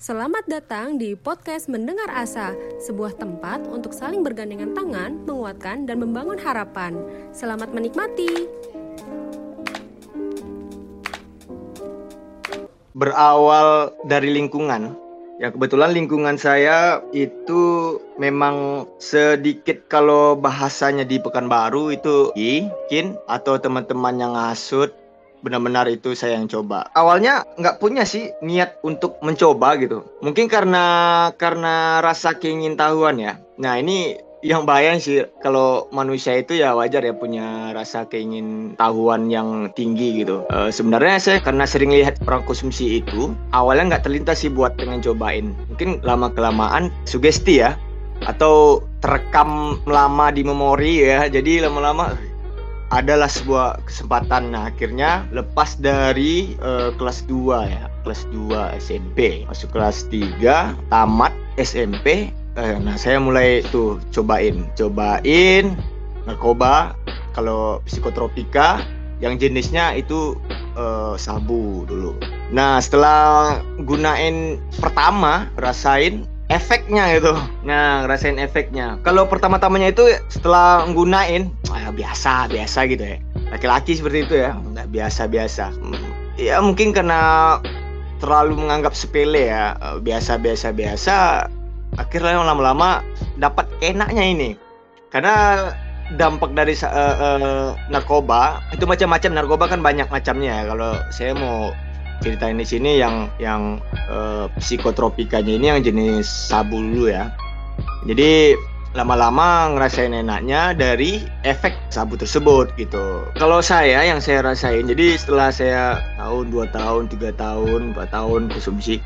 Selamat datang di podcast Mendengar Asa, sebuah tempat untuk saling bergandengan tangan, menguatkan, dan membangun harapan. Selamat menikmati. Berawal dari lingkungan, ya kebetulan lingkungan saya itu memang sedikit kalau bahasanya di Pekanbaru itu Kin atau teman-teman yang ngasut benar-benar itu saya yang coba. Awalnya nggak punya sih niat untuk mencoba gitu. Mungkin karena karena rasa keingin tahuan ya. Nah ini yang bayang sih kalau manusia itu ya wajar ya punya rasa keingin tahuan yang tinggi gitu. E, sebenarnya saya karena sering lihat orang konsumsi itu awalnya nggak terlintas sih buat pengen cobain. Mungkin lama kelamaan sugesti ya atau terekam lama di memori ya. Jadi lama-lama adalah sebuah kesempatan. Nah akhirnya lepas dari uh, kelas 2 ya kelas 2 SMP masuk kelas 3 tamat SMP uh, nah saya mulai tuh cobain cobain narkoba kalau psikotropika yang jenisnya itu uh, sabu dulu. Nah setelah gunain pertama rasain efeknya gitu. Nah, ngerasain efeknya. Kalau pertama-tamanya itu setelah nggunain, ah, biasa, biasa gitu ya. Laki-laki seperti itu ya, nggak biasa-biasa. Hmm, ya mungkin karena terlalu menganggap sepele ya, eh, biasa-biasa-biasa. Akhirnya lama-lama dapat enaknya ini. Karena dampak dari uh, uh, narkoba itu macam-macam narkoba kan banyak macamnya ya. Kalau saya mau ceritain di sini yang yang uh, psikotropikanya ini yang jenis sabu dulu ya. Jadi lama-lama ngerasain enaknya dari efek sabu tersebut gitu. Kalau saya yang saya rasain, jadi setelah saya tahun, dua tahun, tiga tahun, empat tahun konsumsi,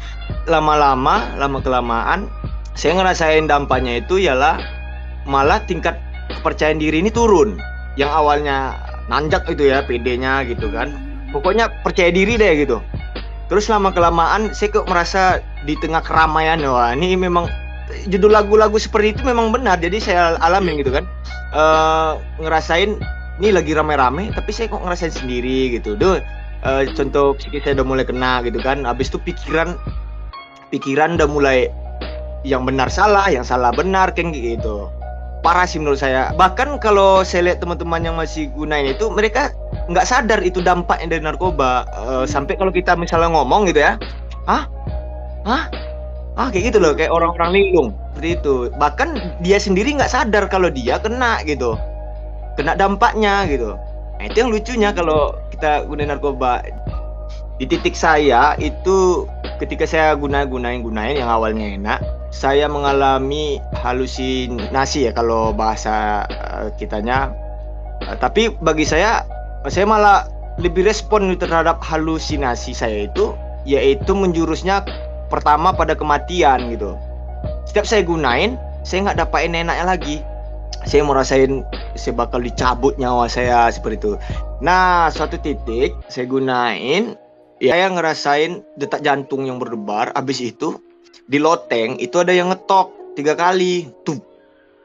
lama-lama, lama kelamaan, saya ngerasain dampaknya itu ialah malah tingkat kepercayaan diri ini turun. Yang awalnya nanjak itu ya, PD-nya gitu kan. Pokoknya percaya diri deh gitu terus lama kelamaan saya kok merasa di tengah keramaian wah ini memang judul lagu-lagu seperti itu memang benar jadi saya alamin gitu kan. Uh, ngerasain ini lagi rame-rame tapi saya kok ngerasain sendiri gitu. Duh, uh, contoh psikis saya udah mulai kena gitu kan habis itu pikiran pikiran udah mulai yang benar salah yang salah benar kayak gitu parah sih menurut saya. Bahkan kalau saya lihat teman-teman yang masih gunain itu mereka nggak sadar itu dampaknya dari narkoba. Uh, sampai kalau kita misalnya ngomong gitu ya ah ah ah kayak gitu loh kayak orang-orang linglung. Seperti itu. Bahkan dia sendiri nggak sadar kalau dia kena gitu. Kena dampaknya gitu. Nah itu yang lucunya kalau kita gunain narkoba di titik saya itu ketika saya guna gunain yang awalnya enak saya mengalami halusinasi ya kalau bahasa uh, kitanya. Uh, tapi bagi saya saya malah lebih respon terhadap halusinasi saya itu yaitu menjurusnya pertama pada kematian gitu. Setiap saya gunain saya nggak dapatin enaknya lagi. Saya mau rasain saya bakal dicabut nyawa saya seperti itu. Nah suatu titik saya gunain ya saya ngerasain detak jantung yang berdebar habis itu di loteng itu ada yang ngetok tiga kali. Tuh.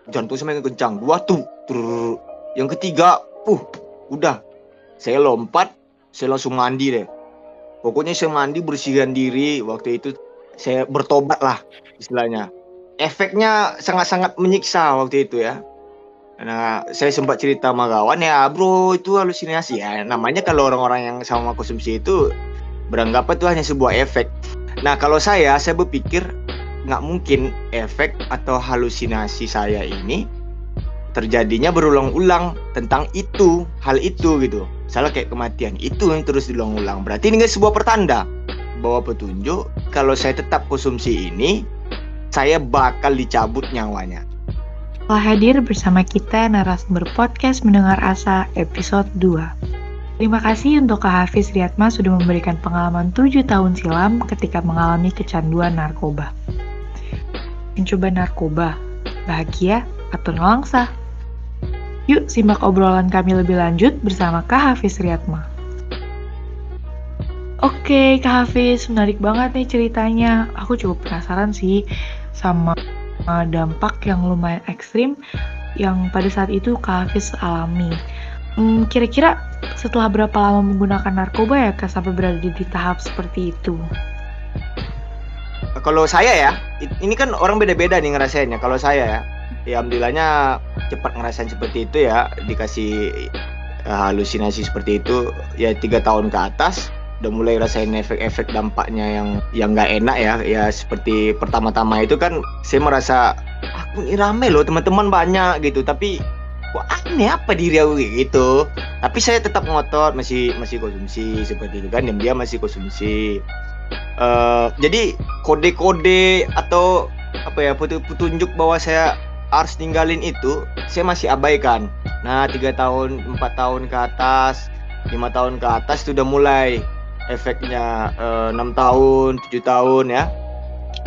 Jantung semakin kencang. Dua tuh. Trrr. yang ketiga uh udah. Saya lompat saya langsung mandi deh. Pokoknya saya mandi bersihkan diri. Waktu itu saya bertobat lah istilahnya. Efeknya sangat-sangat menyiksa waktu itu ya. Nah, saya sempat cerita sama kawan ya, bro itu halusinasi. Ya. Namanya kalau orang-orang yang sama konsumsi itu beranggapan itu hanya sebuah efek. Nah kalau saya, saya berpikir nggak mungkin efek atau halusinasi saya ini terjadinya berulang-ulang tentang itu, hal itu gitu. Salah kayak kematian, itu yang terus diulang-ulang. Berarti ini sebuah pertanda bahwa petunjuk kalau saya tetap konsumsi ini, saya bakal dicabut nyawanya. Telah hadir bersama kita narasumber podcast Mendengar Asa episode 2. Terima kasih untuk Kak Hafiz Riyatma sudah memberikan pengalaman 7 tahun silam ketika mengalami kecanduan narkoba. Mencoba narkoba, bahagia atau nelangsa? Yuk simak obrolan kami lebih lanjut bersama Kak Hafiz Riyatma. Oke, Kak Hafiz, menarik banget nih ceritanya. Aku cukup penasaran sih sama dampak yang lumayan ekstrim yang pada saat itu Kak Hafiz alami. Hmm, kira-kira setelah berapa lama menggunakan narkoba ya Kak sampai berada di tahap seperti itu? kalau saya ya ini kan orang beda-beda nih ngerasainnya. Kalau saya ya ya alhamdulillahnya cepat ngerasain seperti itu ya. Dikasih uh, halusinasi seperti itu ya tiga tahun ke atas udah mulai rasain efek-efek dampaknya yang yang nggak enak ya. Ya seperti pertama-tama itu kan saya merasa aku ini rame loh teman-teman banyak gitu. Tapi kok aneh apa diri aku gitu? Tapi saya tetap ngotot masih masih konsumsi seperti itu kan dan dia masih konsumsi. Uh, jadi kode-kode atau apa ya petunjuk bahwa saya harus ninggalin itu saya masih abaikan. Nah tiga tahun empat tahun ke atas lima tahun ke atas sudah mulai efeknya eh, enam tahun tujuh tahun ya.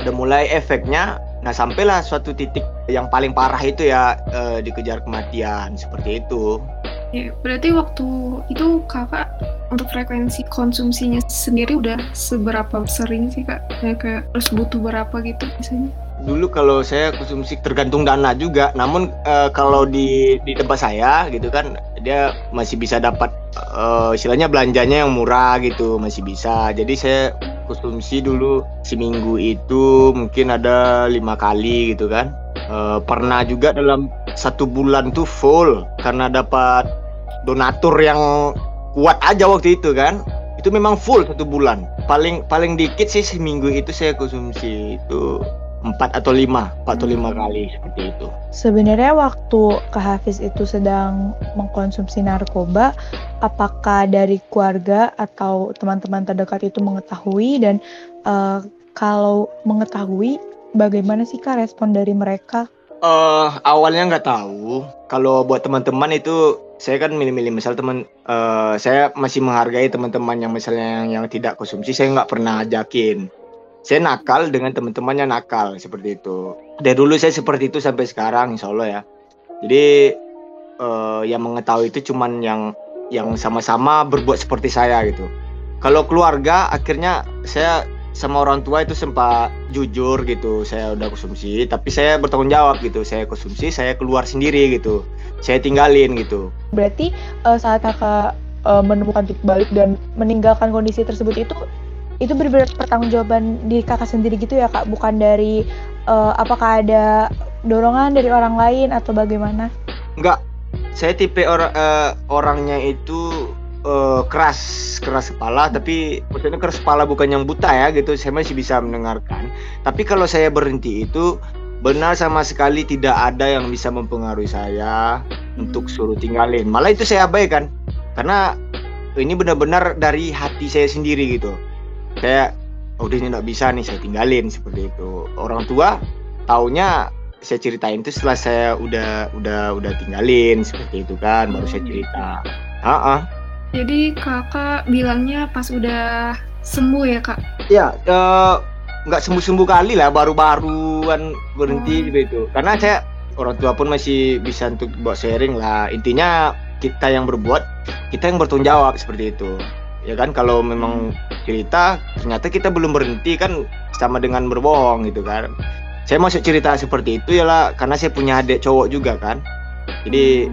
Udah mulai efeknya nah sampailah suatu titik yang paling parah itu ya uh, dikejar kematian seperti itu. Ya berarti waktu itu kakak untuk frekuensi konsumsinya sendiri udah seberapa sering sih kak? Kayak, kayak harus butuh berapa gitu misalnya dulu kalau saya konsumsi tergantung dana juga. Namun uh, kalau di di tempat saya gitu kan dia masih bisa dapat uh, istilahnya belanjanya yang murah gitu masih bisa. Jadi saya konsumsi dulu seminggu itu mungkin ada lima kali gitu kan. Uh, pernah juga dalam satu bulan tuh full karena dapat donatur yang kuat aja waktu itu kan. Itu memang full satu bulan. Paling paling dikit sih seminggu itu saya konsumsi itu empat atau lima, empat atau lima hmm. kali seperti itu. Sebenarnya waktu Kak Hafiz itu sedang mengkonsumsi narkoba, apakah dari keluarga atau teman-teman terdekat itu mengetahui dan uh, kalau mengetahui, bagaimana sih Kak respon dari mereka? Uh, awalnya nggak tahu. Kalau buat teman-teman itu saya kan milih-milih misal teman uh, saya masih menghargai teman-teman yang misalnya yang, yang tidak konsumsi saya nggak pernah ajakin saya nakal dengan teman-temannya nakal seperti itu. Dari dulu saya seperti itu sampai sekarang, insya Allah ya. Jadi uh, yang mengetahui itu cuman yang yang sama-sama berbuat seperti saya gitu. Kalau keluarga, akhirnya saya sama orang tua itu sempat jujur gitu. Saya udah konsumsi, tapi saya bertanggung jawab gitu. Saya konsumsi, saya keluar sendiri gitu. Saya tinggalin gitu. Berarti uh, saat kakak uh, menemukan titik balik dan meninggalkan kondisi tersebut itu itu benar-benar pertanggungjawaban di kakak sendiri gitu ya kak? Bukan dari uh, apakah ada dorongan dari orang lain atau bagaimana? Enggak. Saya tipe or, uh, orangnya itu uh, keras keras kepala tapi maksudnya keras kepala bukan yang buta ya gitu. Saya masih bisa mendengarkan. Tapi kalau saya berhenti itu benar sama sekali tidak ada yang bisa mempengaruhi saya hmm. untuk suruh tinggalin. Malah itu saya abaikan. Karena ini benar-benar dari hati saya sendiri gitu saya oh, udah nggak bisa nih saya tinggalin seperti itu. Orang tua taunya saya ceritain itu setelah saya udah udah udah tinggalin seperti itu kan baru saya cerita. Ah uh jadi kakak bilangnya pas udah sembuh ya kak? Ya uh, nggak sembuh sembuh kali lah baru-baruan berhenti oh. gitu. Karena saya orang tua pun masih bisa untuk buat sharing lah. Intinya kita yang berbuat kita yang bertanggung jawab seperti itu ya kan kalau memang cerita ternyata kita belum berhenti kan sama dengan berbohong gitu kan. Saya masuk cerita seperti itu ya lah karena saya punya adik cowok juga kan. Jadi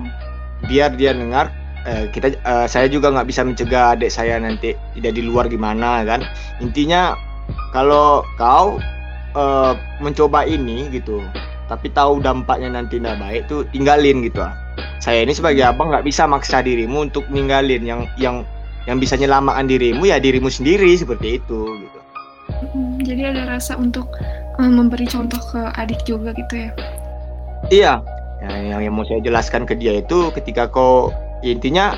biar dia dengar eh, kita eh, saya juga nggak bisa mencegah adik saya nanti tidak di luar gimana kan. Intinya kalau kau eh, mencoba ini gitu tapi tahu dampaknya nanti tidak baik tuh tinggalin gitu ah. Saya ini sebagai abang nggak bisa maksa dirimu untuk ninggalin yang yang yang bisa menyelamatkan dirimu ya dirimu sendiri seperti itu gitu. Hmm, jadi ada rasa untuk um, memberi contoh ke adik juga gitu ya? Iya, ya, yang, yang mau saya jelaskan ke dia itu ketika kau ya intinya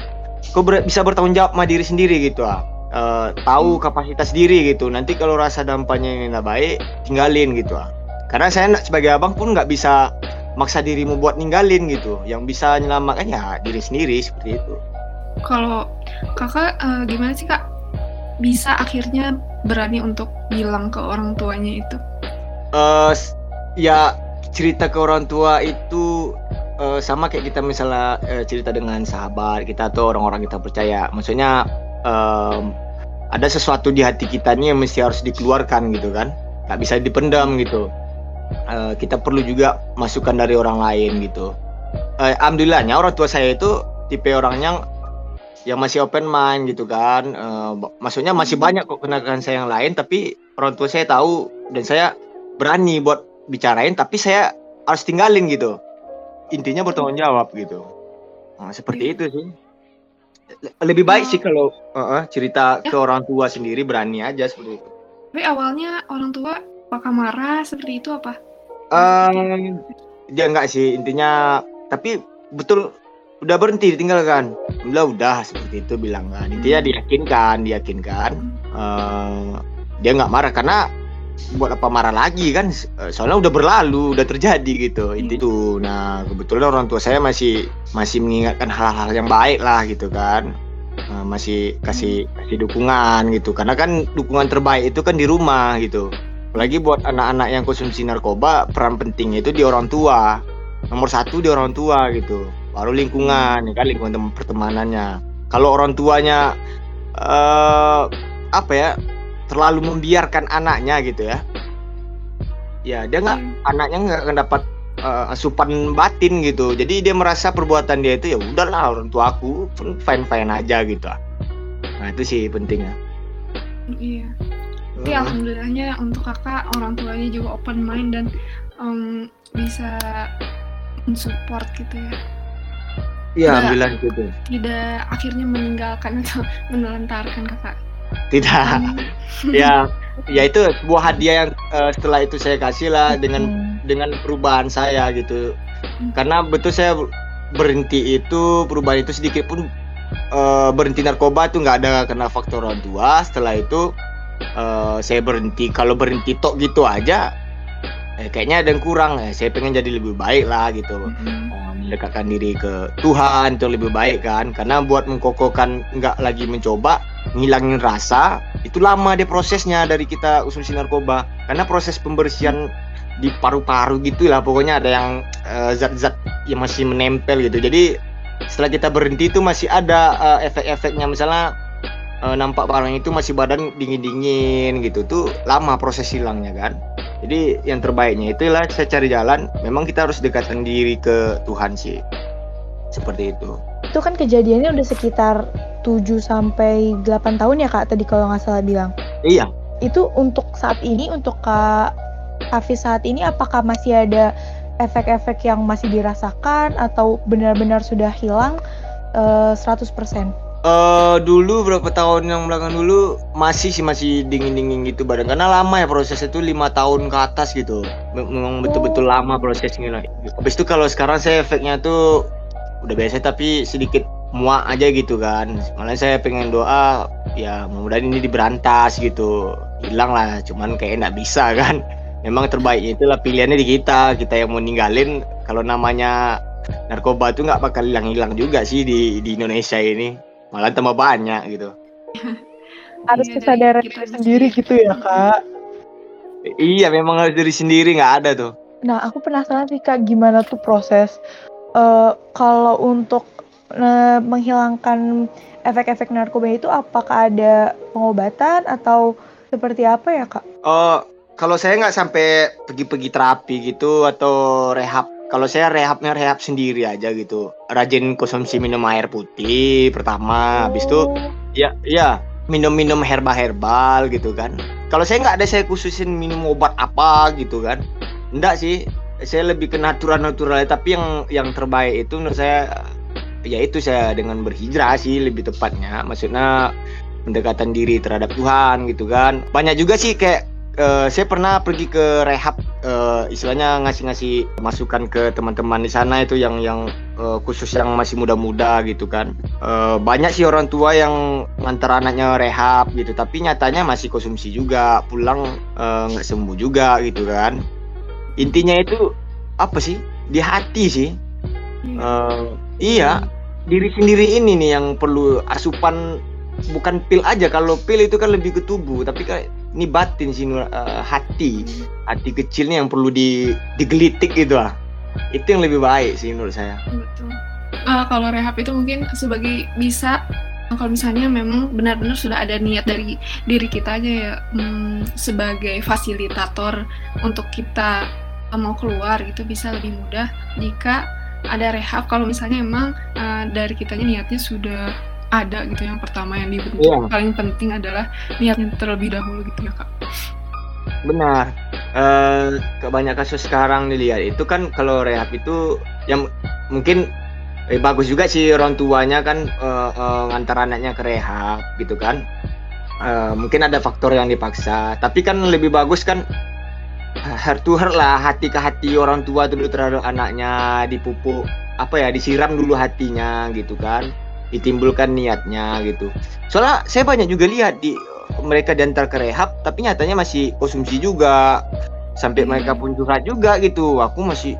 kau ber, bisa bertanggung jawab sama diri sendiri gitu ah. Uh, tahu hmm. kapasitas diri gitu. Nanti kalau rasa dampaknya yang nggak baik, tinggalin gitu ah. Karena saya sebagai abang pun nggak bisa maksa dirimu buat ninggalin gitu. Yang bisa menyelamatkan ya diri sendiri seperti itu. Kalau kakak uh, gimana sih kak bisa akhirnya berani untuk bilang ke orang tuanya itu? Uh, ya cerita ke orang tua itu uh, sama kayak kita misalnya uh, cerita dengan sahabat kita atau orang-orang kita percaya. Maksudnya um, ada sesuatu di hati kita nih yang mesti harus dikeluarkan gitu kan, nggak bisa dipendam gitu. Uh, kita perlu juga masukan dari orang lain gitu. Uh, alhamdulillahnya orang tua saya itu tipe orang yang yang masih open mind gitu kan. Uh, maksudnya masih banyak kok kenakan saya yang lain tapi orang tua saya tahu dan saya berani buat bicarain tapi saya harus tinggalin gitu. Intinya bertanggung jawab gitu. Nah, seperti Iya. itu sih. Le- lebih baik sih kalau uh, uh, cerita Ya. ke orang tua sendiri berani aja seperti itu. Tapi awalnya orang tua apakah marah seperti itu apa? Ehm, dia enggak sih. Intinya tapi betul udah berhenti ditinggalkan. Udah udah seperti itu bilang kan intinya diyakinkan diyakinkan. Eh, dia nggak marah karena buat apa marah lagi kan? Eh, soalnya udah berlalu udah terjadi gitu. Iya. itu. Nah kebetulan orang tua saya masih masih mengingatkan hal-hal yang baik lah gitu kan. Eh, masih kasih kasih dukungan gitu. Karena kan dukungan terbaik itu kan di rumah gitu. Apalagi buat anak-anak yang konsumsi narkoba peran pentingnya itu di orang tua. Nomor satu di orang tua gitu baru lingkungan ya kan? Lingkungan tem- pertemanannya. Kalau orang tuanya eh apa ya terlalu membiarkan anaknya gitu ya. Ya dia nggak anaknya nggak akan dapat eh, asupan batin gitu. Jadi dia merasa perbuatan dia itu ya udahlah orang tua aku fine fine aja gitu. Nah itu sih pentingnya. Iya. Tapi Hmm. alhamdulillahnya untuk kakak orang tuanya juga open mind dan em, bisa mensupport gitu ya. Iya, alhamdulillah gitu. Tidak akhirnya meninggalkan atau menelantarkan kakak. Tidak. Em, ya, ya itu sebuah hadiah yang eh, setelah itu saya kasih lah dengan Hmm. dengan perubahan saya gitu. Hmm. Karena betul saya berhenti itu perubahan itu sedikit pun eh, berhenti narkoba itu nggak ada karena faktor orang tua. Setelah itu eh, saya berhenti. Kalau berhenti tok gitu aja, eh, kayaknya ada yang kurang. Eh, saya pengen jadi lebih baik lah gitu. em, Uh, mendekatkan diri ke Tuhan itu lebih baik kan? Karena buat mengkokohkan nggak lagi mencoba ngilangin rasa itu lama deh prosesnya dari kita konsumsi narkoba. Karena proses pembersihan di paru-paru gitu lah pokoknya ada yang eh, zat-zat yang masih menempel gitu. Jadi setelah kita berhenti itu masih ada eh, efek-efeknya. Misalnya eh, nampak barang itu masih badan dingin-dingin gitu. Tuh lama proses hilangnya kan jadi yang terbaiknya itulah saya cari jalan. Memang kita harus dekatkan diri ke Tuhan sih. Seperti itu. Itu kan kejadiannya udah sekitar 7 sampai 8 tahun ya Kak tadi kalau nggak salah bilang. Iya. Itu untuk saat ini untuk Kak Hafiz saat ini apakah masih ada efek-efek yang masih dirasakan atau benar-benar sudah hilang eh, 100%? Eh dulu berapa tahun yang belakang dulu masih sih masih dingin-dingin gitu badan karena lama ya prosesnya itu lima tahun ke atas gitu. Mem- Memang betul-betul lama prosesnya. Habis itu kalau sekarang saya efeknya tuh udah biasa tapi sedikit muak aja gitu kan. Malah saya pengen doa ya mudah-mudahan ini diberantas gitu. Hilang lah cuman kayak nggak bisa kan. Memang terbaiknya itulah pilihannya di kita. Kita yang mau ninggalin kalau namanya narkoba tuh nggak bakal hilang-hilang juga sih di di Indonesia ini malah tambah banyak gitu. Harus Iya, kesadaran kita diri sendiri gitu ya Kak. Iya memang harus dari sendiri nggak ada tuh. Nah, aku penasaran sih Kak, gimana tuh proses eh, kalau untuk eh, menghilangkan efek-efek narkoba itu apakah ada pengobatan atau seperti apa ya Kak? Oh kalau saya nggak sampai pergi-pergi terapi gitu atau rehab. Kalau saya rehabnya rehab sendiri aja gitu. Rajin konsumsi minum air putih pertama, habis itu ya ya minum-minum herbal-herbal gitu kan. Kalau saya nggak ada saya khususin minum obat apa gitu kan. Enggak sih. Saya lebih ke natural-natural tapi yang yang terbaik itu menurut saya ya itu saya dengan berhijrah sih lebih tepatnya. Maksudnya pendekatan diri terhadap Tuhan gitu kan. Banyak juga sih kayak eh, saya pernah pergi ke rehab eh, istilahnya ngasih-ngasih masukan ke teman-teman di sana itu yang yang eh, khusus yang masih muda-muda gitu kan. Eh, banyak sih orang tua yang ngantar anaknya rehab gitu tapi nyatanya masih konsumsi juga pulang nggak sembuh juga gitu kan. Intinya itu apa sih? Di hati sih. Eh, iya diri sendiri ini nih yang perlu asupan bukan pil aja. Kalau pil itu kan lebih ke tubuh tapi kan ini batin sih. Eh, hati hati kecilnya yang perlu di digelitik gitu lah itu yang lebih baik sih menurut saya Betul. Eh, kalau rehab itu mungkin sebagai bisa kalau misalnya memang benar-benar sudah ada niat dari diri kita aja ya hmm, sebagai fasilitator untuk kita mau keluar gitu bisa lebih mudah jika ada rehab kalau misalnya emang eh, dari kitanya niatnya sudah ada gitu yang pertama yang dibentuk Iya. paling penting adalah niatnya terlebih dahulu gitu ya kak Benar. Uh, kebanyakan kasus sekarang dilihat itu kan kalau rehab itu yang mungkin eh, bagus juga sih orang tuanya kan uh, uh, ngantar anaknya ke rehab gitu kan. Uh, mungkin ada faktor yang dipaksa, tapi kan lebih bagus kan heart to heart lah hati ke hati orang tua dulu terhadap anaknya dipupuk apa ya disiram dulu hatinya gitu kan ditimbulkan niatnya gitu. Soalnya saya banyak juga lihat di mereka diantar ke rehab tapi nyatanya masih konsumsi juga. Sampai mereka pun curhat juga gitu. Aku masih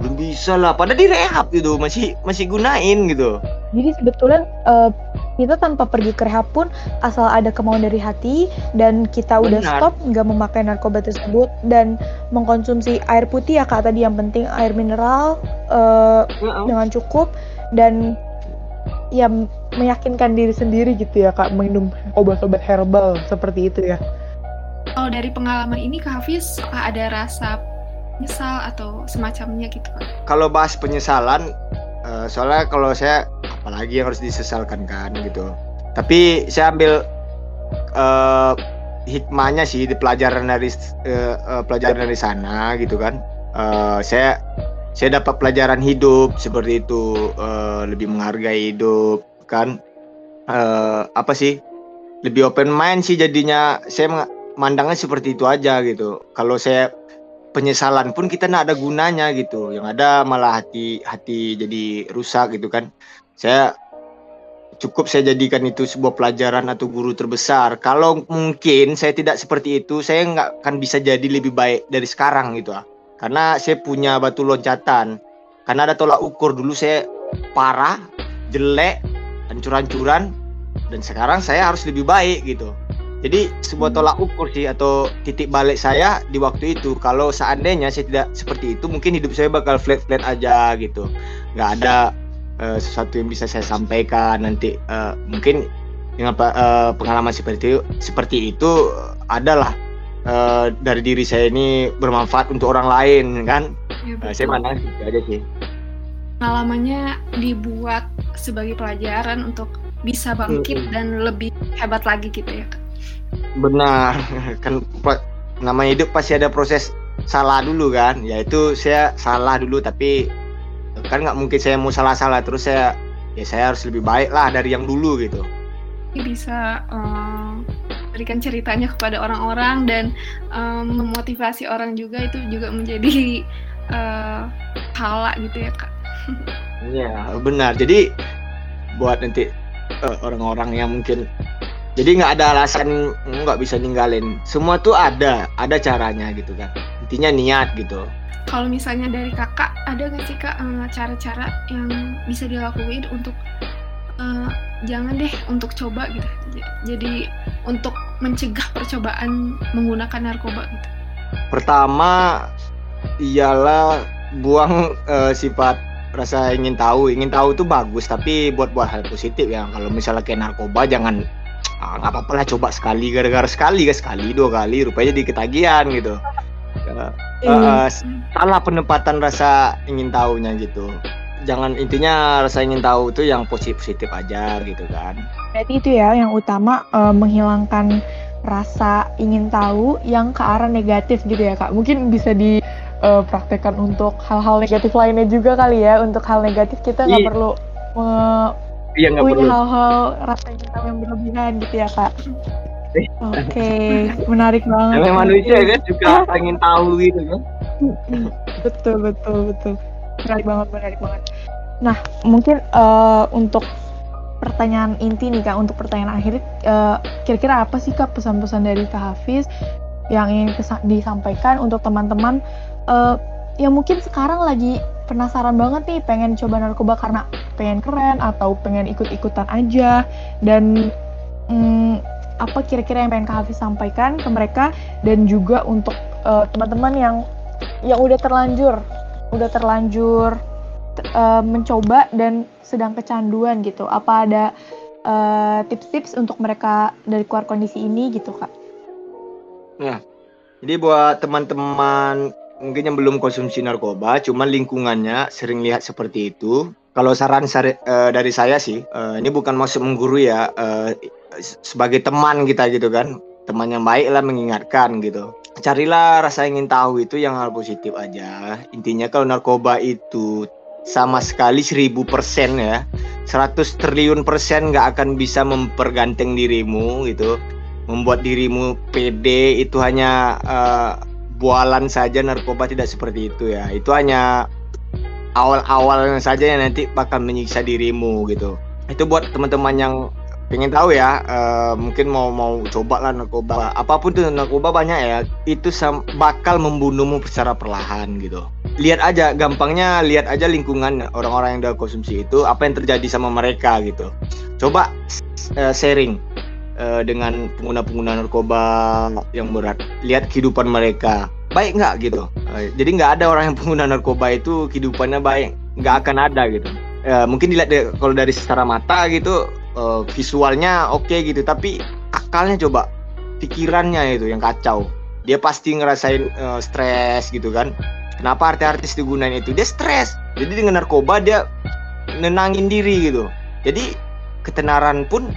belum bisa lah. Pada di rehab gitu masih masih gunain gitu. Jadi sebetulnya uh, kita tanpa pergi ke rehab pun asal ada kemauan dari hati dan kita udah Benar. stop nggak memakai narkoba tersebut dan mengkonsumsi air putih ya kak tadi yang penting air mineral uh, uh-uh. dengan cukup dan ya meyakinkan diri sendiri gitu ya kak minum obat-obat herbal seperti itu ya. Kalau dari pengalaman ini Kak Hafiz ada rasa menyesal atau semacamnya gitu kak? Kalau bahas penyesalan, uh, soalnya kalau saya apalagi yang harus disesalkan kan gitu tapi saya ambil uh, hikmahnya sih di pelajaran dari uh, uh, pelajaran dari sana gitu kan uh, saya saya dapat pelajaran hidup seperti itu uh, lebih menghargai hidup kan? Uh, apa sih? Lebih open mind sih jadinya. Saya memandangnya seperti itu aja gitu. Kalau saya penyesalan pun kita nggak ada gunanya gitu. Yang ada malah hati hati jadi rusak gitu kan. Saya cukup saya jadikan itu sebuah pelajaran atau guru terbesar. Kalau mungkin saya tidak seperti itu, saya nggak akan bisa jadi lebih baik dari sekarang gitu ah. Karena saya punya batu loncatan. Karena ada tolak ukur dulu saya parah, jelek, hancur-hancuran, dan sekarang saya harus lebih baik gitu. Jadi sebuah tolak ukur sih atau titik balik saya di waktu itu. Kalau seandainya saya tidak seperti itu, mungkin hidup saya bakal flat-flat aja gitu. Nggak ada uh, sesuatu yang bisa saya sampaikan nanti uh, mungkin dengan uh, pengalaman seperti itu seperti itu adalah uh, dari diri saya ini bermanfaat untuk orang lain kan? Ya, uh, saya mana itu aja sih. Pengalamannya dibuat sebagai pelajaran untuk bisa bangkit hmm. dan lebih hebat lagi gitu ya benar. Kan namanya hidup pasti ada proses salah dulu kan? Yaitu saya salah dulu tapi kan nggak mungkin saya mau salah-salah. Terus saya ya saya harus lebih baik lah dari yang dulu gitu. Bisa um, berikan ceritanya kepada orang-orang dan um, memotivasi orang juga itu juga menjadi uh, hala gitu ya kak. Iya benar. Jadi buat nanti uh, orang-orang yang mungkin jadi nggak ada alasan nggak bisa ninggalin. Semua tuh ada ada caranya gitu kan. Intinya niat gitu. Kalau misalnya dari kakak ada nggak sih kak eh, cara-cara yang bisa dilakuin untuk uh, jangan deh untuk coba gitu. Jadi untuk mencegah percobaan menggunakan narkoba gitu. Pertama ialah buang uh, sifat rasa ingin tahu. Ingin tahu itu bagus tapi buat buat hal positif ya. Kalau misalnya kayak narkoba jangan ah, nggak apa-apa lah coba sekali gara-gara sekali gak sekali dua kali rupanya di ketagihan gitu. Uh, salah penempatan rasa ingin tahunya gitu jangan intinya rasa ingin tahu itu yang positif positif aja gitu kan berarti itu ya yang utama uh, menghilangkan rasa ingin tahu yang ke arah negatif gitu ya kak mungkin bisa dipraktekkan uh, untuk hal-hal negatif lainnya juga kali ya untuk hal negatif kita nggak iya. perlu uh, iya, punya hal-hal rasa ingin tahu yang berlebihan gitu ya kak Oke, okay. menarik banget. Memang manusia kan juga ingin tahu gitu kan. betul betul betul. Menarik banget, menarik banget. Nah, mungkin uh, untuk pertanyaan inti nih kak, untuk pertanyaan akhir, uh, kira-kira apa sih kak pesan-pesan dari kak Hafiz yang ingin disampaikan untuk teman-teman? Uh, yang mungkin sekarang lagi penasaran banget nih pengen coba narkoba karena pengen keren atau pengen ikut-ikutan aja. Dan mm, apa kira-kira yang pengen Kak Hafiz sampaikan ke mereka? Dan juga untuk uh, teman-teman yang yang udah terlanjur udah terlanjur uh, mencoba dan sedang kecanduan gitu apa ada uh, tips-tips untuk mereka dari keluar kondisi ini gitu kak? Nah, jadi buat teman-teman mungkin yang belum konsumsi narkoba, cuman lingkungannya sering lihat seperti itu. Kalau saran uh, dari saya sih, uh, ini bukan maksud menggurui ya, uh, sebagai teman kita gitu kan teman yang baik lah mengingatkan gitu. Carilah rasa ingin tahu itu yang hal positif aja. Intinya kalau narkoba itu sama sekali seribu persen ya 100 triliun persen nggak akan bisa memperganteng dirimu gitu. Membuat dirimu pede itu hanya uh, bualan saja narkoba tidak seperti itu ya. Itu hanya awal-awal saja yang nanti bakal menyiksa dirimu gitu. Itu buat teman-teman yang pengen tahu ya uh, mungkin mau mau coba lah narkoba. Apa pun tuh narkoba banyak ya itu bakal membunuhmu secara perlahan gitu. Lihat aja gampangnya lihat aja lingkungan orang-orang yang udah konsumsi itu apa yang terjadi sama mereka gitu. Coba uh, sharing uh, dengan pengguna-pengguna narkoba yang berat. Lihat kehidupan mereka. Baik nggak gitu? Uh, jadi nggak ada orang yang pengguna narkoba itu kehidupannya baik. Nggak akan ada gitu. Uh, mungkin dilihat de kalau dari secara mata gitu uh, visualnya oke okay gitu tapi akalnya coba pikirannya itu yang kacau. Dia pasti ngerasain uh, stres gitu kan. Kenapa artis-artis digunain itu? Dia stres. Jadi dengan narkoba dia nenangin diri gitu. Jadi ketenaran pun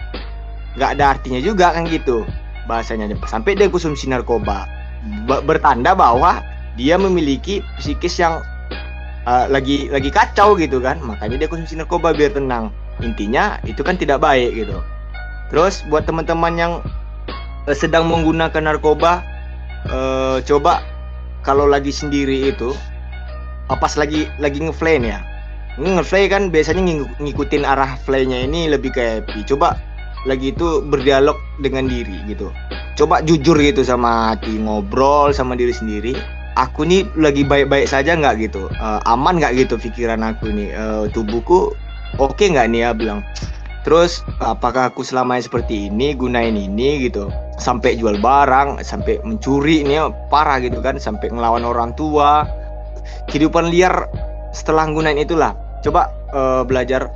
nggak ada artinya juga kan gitu bahasanya. Sampai dia konsumsi narkoba. Bertanda bahwa dia memiliki psikis yang uh, lagi lagi kacau gitu kan. Makanya dia konsumsi narkoba biar tenang intinya itu kan tidak baik gitu. Terus buat teman-teman yang uh, sedang menggunakan narkoba uh, coba kalau lagi sendiri itu pas lagi lagi ngeflame ya. Ngeflay kan biasanya ng ngikutin arah flaynya ini lebih ke happy. Coba lagi itu berdialog dengan diri gitu. Coba jujur gitu sama hati ngobrol sama diri sendiri. Aku nih lagi baik-baik saja nggak gitu? Uh, aman nggak gitu pikiran aku nih? Uh, tubuhku oke okay nggak nih ya bilang terus apakah aku selama seperti ini gunain ini gitu sampai jual barang sampai mencuri ini parah gitu kan sampai ngelawan orang tua. Kehidupan liar setelah gunain itulah. Coba uh, belajar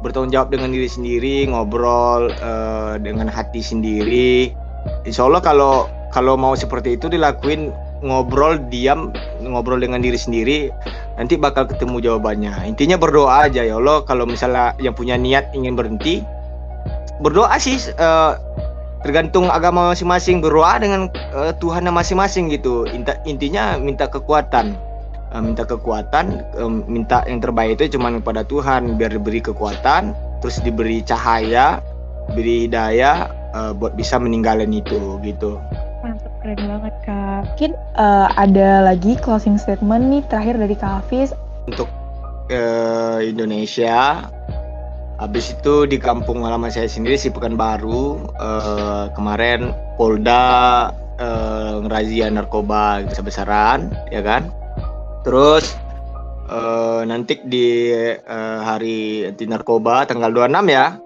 bertanggung jawab dengan diri sendiri ngobrol uh, dengan hati sendiri. Insya Allah kalau kalau mau seperti itu dilakuin ngobrol diam ngobrol dengan diri sendiri nanti bakal ketemu jawabannya. Intinya berdoa aja ya Allah kalau misalnya yang punya niat ingin berhenti berdoa sih uh, tergantung agama masing-masing berdoa dengan uh, Tuhan masing-masing gitu. Inta, intinya minta kekuatan. Uh, minta kekuatan uh, minta yang terbaik itu cuma kepada Tuhan biar diberi kekuatan terus diberi cahaya beri hidayah uh, buat bisa meninggalin itu gitu Keren banget Kak. Mungkin uh, ada lagi closing statement nih terakhir dari Kak Hafiz. Untuk uh, Indonesia, habis itu di kampung halaman saya sendiri si Pekanbaru uh, kemarin Polda uh, ngerazia narkoba besar-besaran, ya kan? Terus uh, nanti di uh, hari anti narkoba tanggal 26 ya.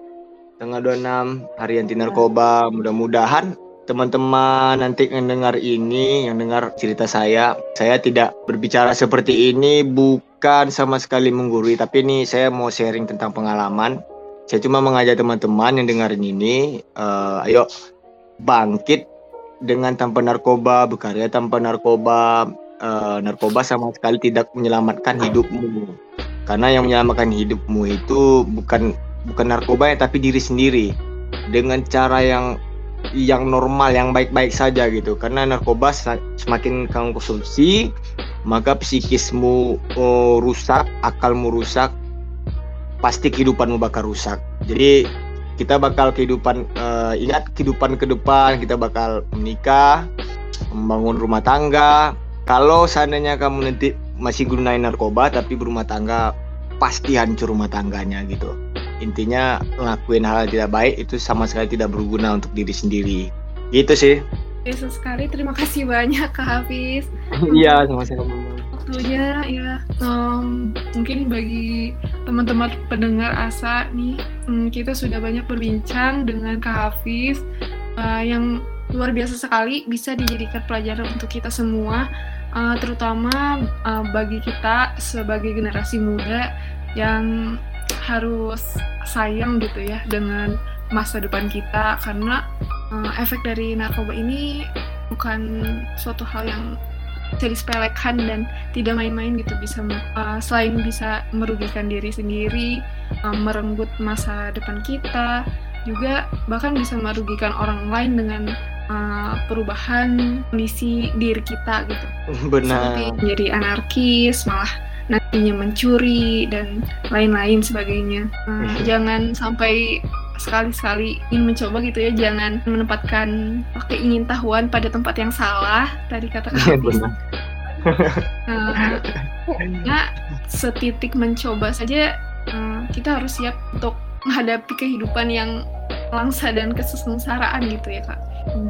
Tanggal 26 hari anti narkoba, mudah-mudahan teman-teman nanti yang dengar ini, yang dengar cerita saya, saya tidak berbicara seperti ini bukan sama sekali menggurui, tapi ini saya mau sharing tentang pengalaman. Saya cuma mengajak teman-teman yang dengarin ini, uh, ayo bangkit dengan tanpa narkoba, berkarya tanpa narkoba. Uh, narkoba sama sekali tidak menyelamatkan hidupmu. Karena yang menyelamatkan hidupmu itu bukan bukan narkoba ya, tapi diri sendiri. Dengan cara yang yang normal yang baik-baik saja gitu. Karena narkoba semakin kamu konsumsi maka psikismu oh, rusak akalmu rusak pasti kehidupanmu bakal rusak. Jadi kita bakal kehidupan uh, ingat kehidupan ke depan kita bakal menikah membangun rumah tangga. Kalau seandainya kamu nanti masih gunain narkoba tapi berumah tangga pasti hancur rumah tangganya gitu intinya ngelakuin hal yang tidak baik itu sama sekali tidak berguna untuk diri sendiri. Gitu sih. Yesus sekali terima kasih banyak Kak Hafiz. Iya sama-sama. Waktunya ya. Um, mungkin bagi teman-teman pendengar asa nih um, kita sudah banyak berbincang dengan Kak Hafiz uh, yang luar biasa sekali bisa dijadikan pelajaran untuk kita semua uh, terutama uh, bagi kita sebagai generasi muda yang harus sayang gitu ya dengan masa depan kita karena uh, efek dari narkoba ini bukan suatu hal yang bisa disepelekan dan tidak main-main gitu bisa uh, selain bisa merugikan diri sendiri uh, merenggut masa depan kita juga bahkan bisa merugikan orang lain dengan uh, perubahan kondisi diri kita gitu. Benar. Seperti menjadi anarkis, malah nantinya mencuri dan lain-lain sebagainya. Uh, jangan sampai sekali-sekali ingin mencoba gitu ya. Jangan menempatkan ingin tahuan pada tempat yang salah tadi kata kata uh, nah, setitik mencoba saja uh, kita harus siap untuk menghadapi kehidupan yang langsa dan kesengsaraan gitu ya kak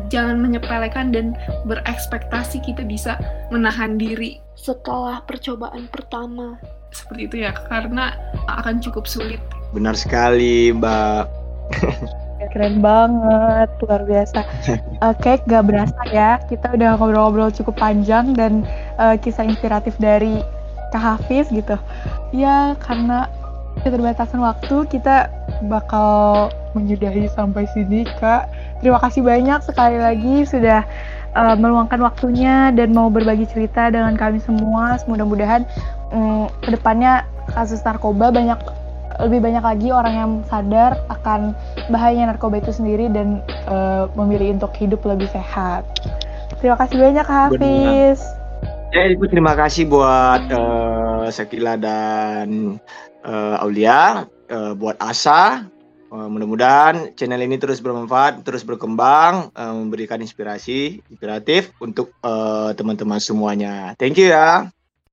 jangan menyepelekan dan berekspektasi kita bisa menahan diri setelah percobaan pertama seperti itu ya karena akan cukup sulit benar sekali mbak Keren banget, luar biasa. Oke, okay, gak berasa ya, kita udah ngobrol-ngobrol cukup panjang dan uh, kisah inspiratif dari Kak Hafiz gitu. Ya, karena keterbatasan waktu, kita bakal menyudahi sampai sini, Kak. Terima kasih banyak sekali lagi sudah uh, meluangkan waktunya dan mau berbagi cerita dengan kami semua. Mudah-mudahan um, ke depannya kasus narkoba banyak lebih banyak lagi orang yang sadar akan bahayanya narkoba itu sendiri dan uh, memilih untuk hidup lebih sehat. Terima kasih banyak Hafiz. Ya, Ibu terima kasih buat uh, Sakila dan uh, Aulia, uh, buat Asa. Uh, mudah-mudahan channel ini terus bermanfaat, terus berkembang, uh, memberikan inspirasi, inspiratif untuk teman-teman uh, teman -teman semuanya. Thank you ya.